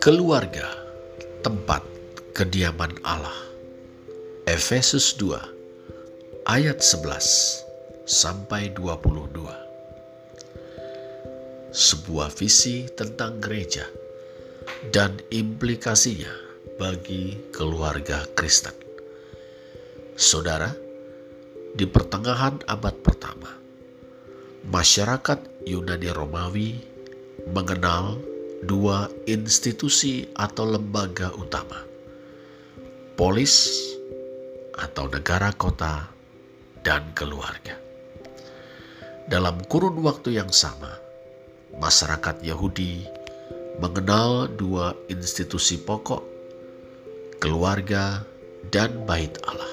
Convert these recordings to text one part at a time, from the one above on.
Keluarga, tempat kediaman Allah. Efesus 2 ayat 11 sampai 22. Sebuah visi tentang gereja dan implikasinya bagi keluarga Kristen. Saudara, di pertengahan abad pertama, masyarakat Yunani Romawi mengenal dua institusi atau lembaga utama: polis atau negara kota, dan keluarga. Dalam kurun waktu yang sama, masyarakat Yahudi mengenal dua institusi pokok: keluarga dan bait Allah.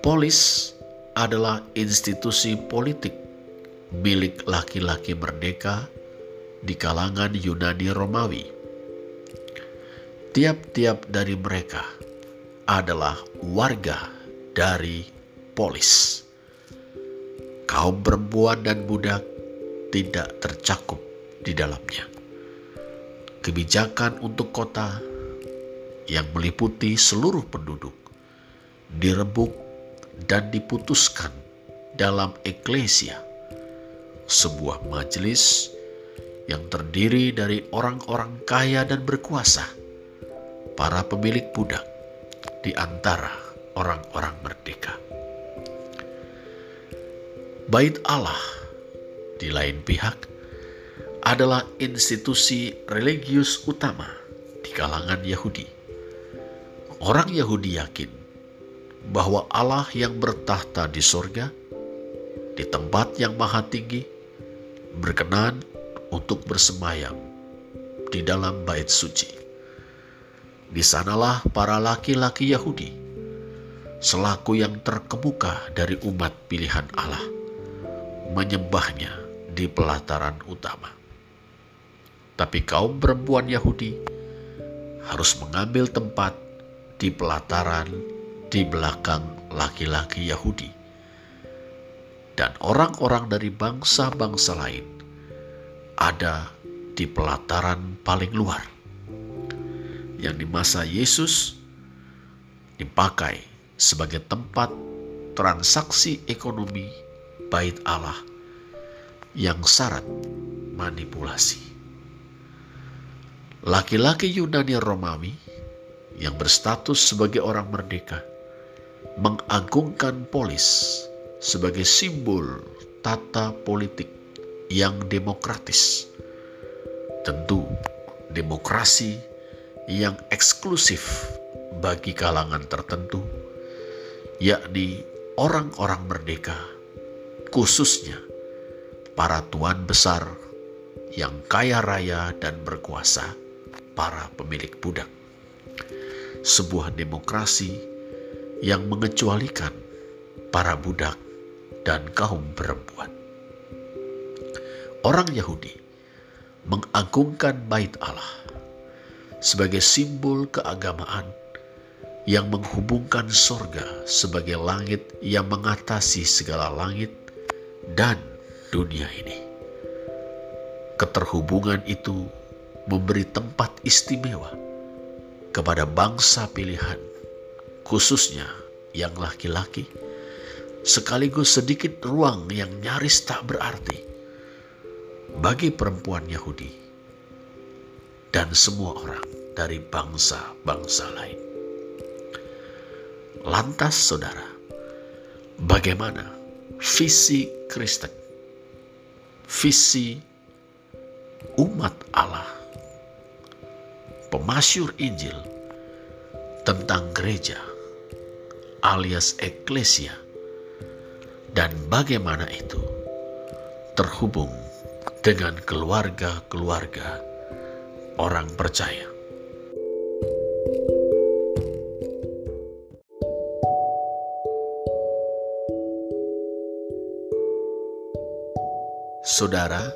Polis adalah institusi politik milik laki-laki merdeka di kalangan Yunani Romawi. Tiap-tiap dari mereka adalah warga dari polis. Kaum perempuan dan budak tidak tercakup di dalamnya. Kebijakan untuk kota yang meliputi seluruh penduduk direbuk dan diputuskan dalam eklesia, sebuah majelis yang terdiri dari orang-orang kaya dan berkuasa, para pemilik budak di antara orang-orang merdeka. Bait Allah di lain pihak adalah institusi religius utama di kalangan Yahudi. Orang Yahudi yakin bahwa Allah yang bertahta di sorga, di tempat yang maha tinggi, berkenan untuk bersemayam di dalam bait suci. Di sanalah para laki-laki Yahudi, selaku yang terkemuka dari umat pilihan Allah, menyembahnya di pelataran utama. Tapi kaum perempuan Yahudi harus mengambil tempat di pelataran di belakang laki-laki Yahudi. Dan orang-orang dari bangsa-bangsa lain ada di pelataran paling luar yang di masa Yesus dipakai sebagai tempat transaksi ekonomi bait Allah yang syarat manipulasi. Laki-laki Yunani Romawi yang berstatus sebagai orang merdeka mengagungkan polis sebagai simbol tata politik yang demokratis. Tentu, demokrasi yang eksklusif bagi kalangan tertentu, yakni orang-orang merdeka, khususnya para tuan besar yang kaya raya dan berkuasa, para pemilik budak. Sebuah demokrasi yang mengecualikan para budak dan kaum perempuan. Orang Yahudi mengagungkan bait Allah sebagai simbol keagamaan yang menghubungkan sorga sebagai langit yang mengatasi segala langit dan dunia ini. Keterhubungan itu memberi tempat istimewa kepada bangsa pilihan, khususnya yang laki-laki, sekaligus sedikit ruang yang nyaris tak berarti bagi perempuan Yahudi dan semua orang dari bangsa-bangsa lain. Lantas, saudara, bagaimana visi Kristen, visi umat Allah, pemasyur Injil tentang gereja alias eklesia, dan bagaimana itu terhubung dengan keluarga-keluarga orang percaya. Saudara,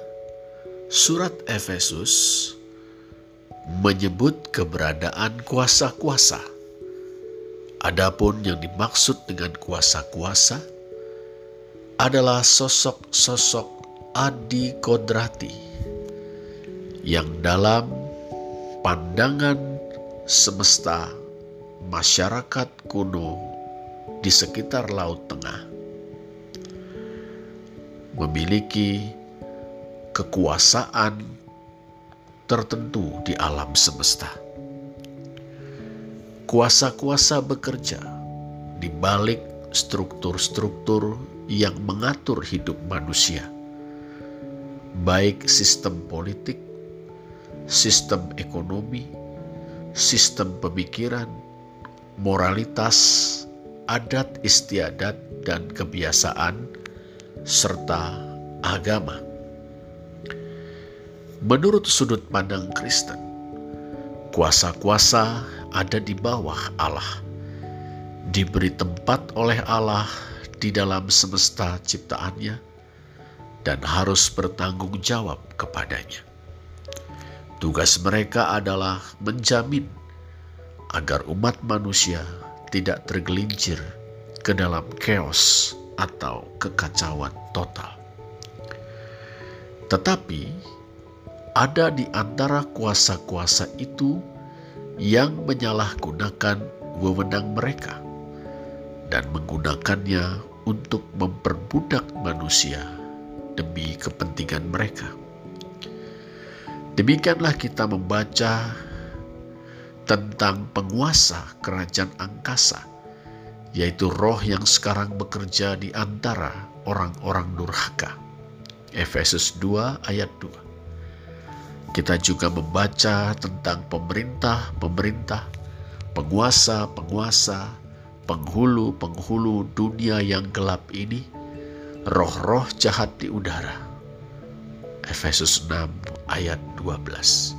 surat Efesus menyebut keberadaan kuasa-kuasa. Adapun yang dimaksud dengan kuasa-kuasa adalah sosok-sosok Adi Kodrati yang dalam pandangan semesta masyarakat kuno di sekitar Laut Tengah memiliki kekuasaan tertentu di alam semesta. Kuasa-kuasa bekerja di balik struktur-struktur yang mengatur hidup manusia, baik sistem politik, sistem ekonomi, sistem pemikiran, moralitas, adat istiadat, dan kebiasaan, serta agama. Menurut sudut pandang Kristen, kuasa-kuasa ada di bawah Allah, diberi tempat oleh Allah di dalam semesta ciptaannya, dan harus bertanggung jawab kepadanya. Tugas mereka adalah menjamin agar umat manusia tidak tergelincir ke dalam chaos atau kekacauan total. Tetapi ada di antara kuasa-kuasa itu yang menyalahgunakan wewenang mereka dan menggunakannya untuk memperbudak manusia demi kepentingan mereka. Demikianlah kita membaca tentang penguasa kerajaan angkasa, yaitu roh yang sekarang bekerja di antara orang-orang durhaka. Efesus 2 ayat 2. Kita juga membaca tentang pemerintah-pemerintah, penguasa-penguasa, penghulu-penghulu dunia yang gelap ini, roh-roh jahat di udara. Efesus 6 ayat 12.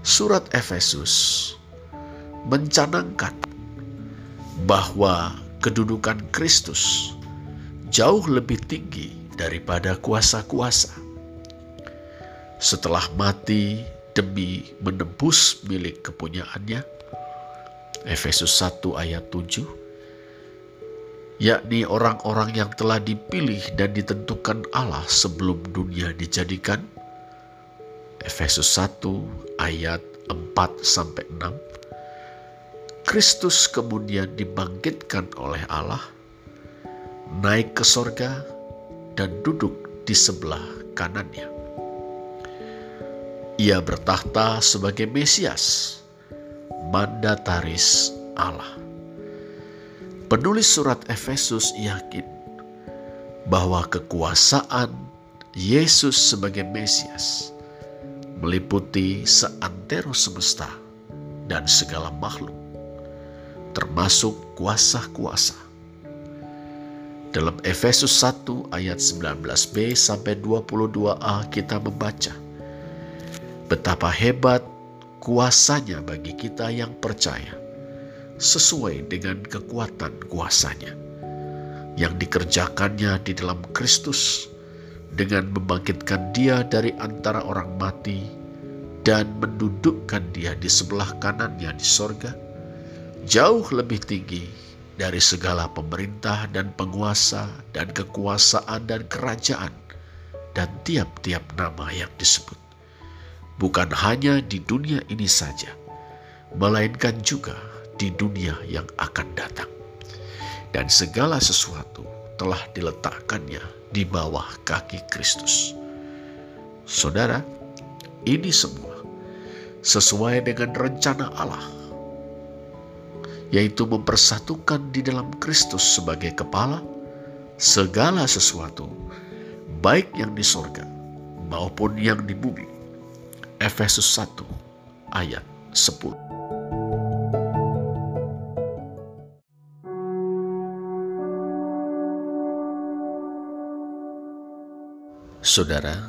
Surat Efesus mencanangkan bahwa kedudukan Kristus jauh lebih tinggi daripada kuasa-kuasa setelah mati demi menebus milik kepunyaannya. Efesus 1 ayat 7 yakni orang-orang yang telah dipilih dan ditentukan Allah sebelum dunia dijadikan. Efesus 1 ayat 4 sampai 6. Kristus kemudian dibangkitkan oleh Allah, naik ke sorga, dan duduk di sebelah kanannya. Ia bertahta sebagai Mesias, mandataris Allah. Penulis surat Efesus yakin bahwa kekuasaan Yesus sebagai Mesias meliputi seantero semesta dan segala makhluk, termasuk kuasa-kuasa. Dalam Efesus 1 ayat 19b sampai 22a kita membaca, Betapa hebat kuasanya bagi kita yang percaya, sesuai dengan kekuatan kuasanya yang dikerjakannya di dalam Kristus dengan membangkitkan dia dari antara orang mati dan mendudukkan dia di sebelah kanannya di sorga, jauh lebih tinggi dari segala pemerintah dan penguasa dan kekuasaan dan kerajaan dan tiap-tiap nama yang disebut. Bukan hanya di dunia ini saja, melainkan juga di dunia yang akan datang. Dan segala sesuatu telah diletakkannya di bawah kaki Kristus. Saudara, ini semua sesuai dengan rencana Allah, yaitu mempersatukan di dalam Kristus sebagai kepala segala sesuatu, baik yang di sorga maupun yang di bumi Efesus 1 ayat 10. Saudara,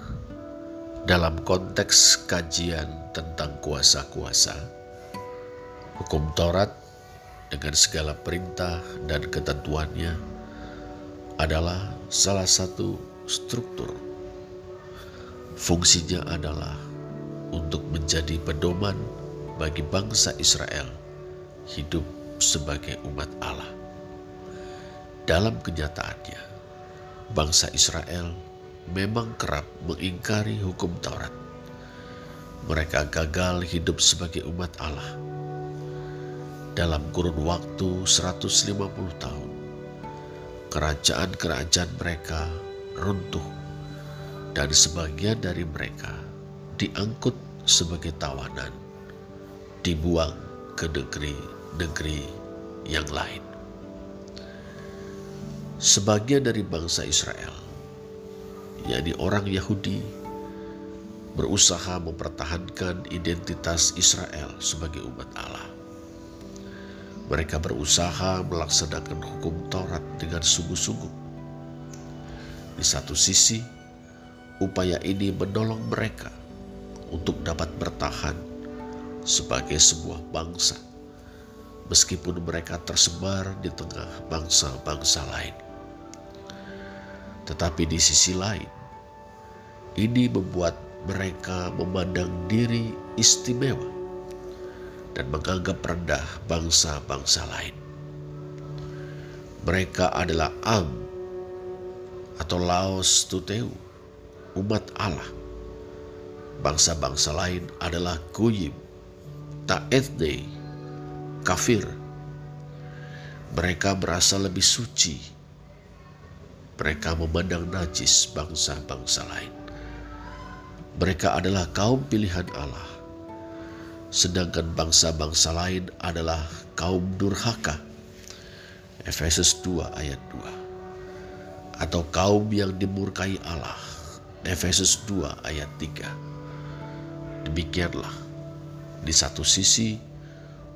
dalam konteks kajian tentang kuasa-kuasa, hukum Taurat dengan segala perintah dan ketentuannya adalah salah satu struktur. Fungsinya adalah untuk menjadi pedoman bagi bangsa Israel hidup sebagai umat Allah. Dalam kenyataannya, bangsa Israel memang kerap mengingkari hukum Taurat. Mereka gagal hidup sebagai umat Allah. Dalam kurun waktu 150 tahun, kerajaan-kerajaan mereka runtuh dan sebagian dari mereka diangkut sebagai tawanan, dibuang ke negeri-negeri yang lain. Sebagian dari bangsa Israel, yakni orang Yahudi, berusaha mempertahankan identitas Israel sebagai umat Allah. Mereka berusaha melaksanakan hukum Taurat dengan sungguh-sungguh. Di satu sisi, upaya ini menolong mereka untuk dapat bertahan sebagai sebuah bangsa, meskipun mereka tersebar di tengah bangsa-bangsa lain. Tetapi di sisi lain, ini membuat mereka memandang diri istimewa dan menganggap rendah bangsa-bangsa lain. Mereka adalah Am atau Laos Tuteu, umat Allah. Bangsa-bangsa lain adalah Goyim, Taetne, kafir. Mereka merasa lebih suci. Mereka memandang najis bangsa-bangsa lain. Mereka adalah kaum pilihan Allah. Sedangkan bangsa-bangsa lain adalah kaum durhaka. Efesus 2 ayat 2. Atau kaum yang dimurkai Allah. Efesus 2 ayat 3. Demikianlah, di satu sisi,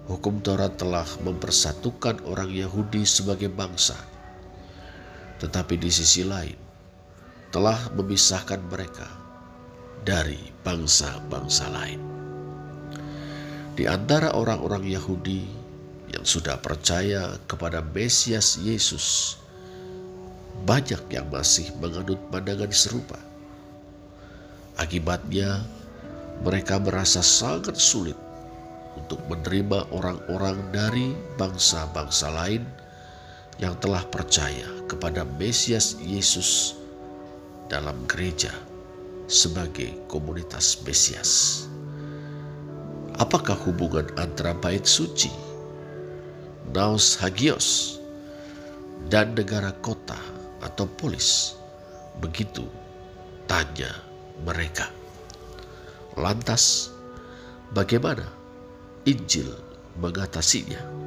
hukum Taurat telah mempersatukan orang Yahudi sebagai bangsa. Tetapi di sisi lain, telah memisahkan mereka dari bangsa-bangsa lain. Di antara orang-orang Yahudi yang sudah percaya kepada Mesias Yesus, banyak yang masih menganut pandangan serupa. Akibatnya, mereka merasa sangat sulit untuk menerima orang-orang dari bangsa-bangsa lain yang telah percaya kepada Mesias Yesus dalam gereja sebagai komunitas Mesias. Apakah hubungan antara bait suci, naus hagios, dan negara kota atau polis? Begitu tanya mereka. Lantas, bagaimana Injil mengatasinya?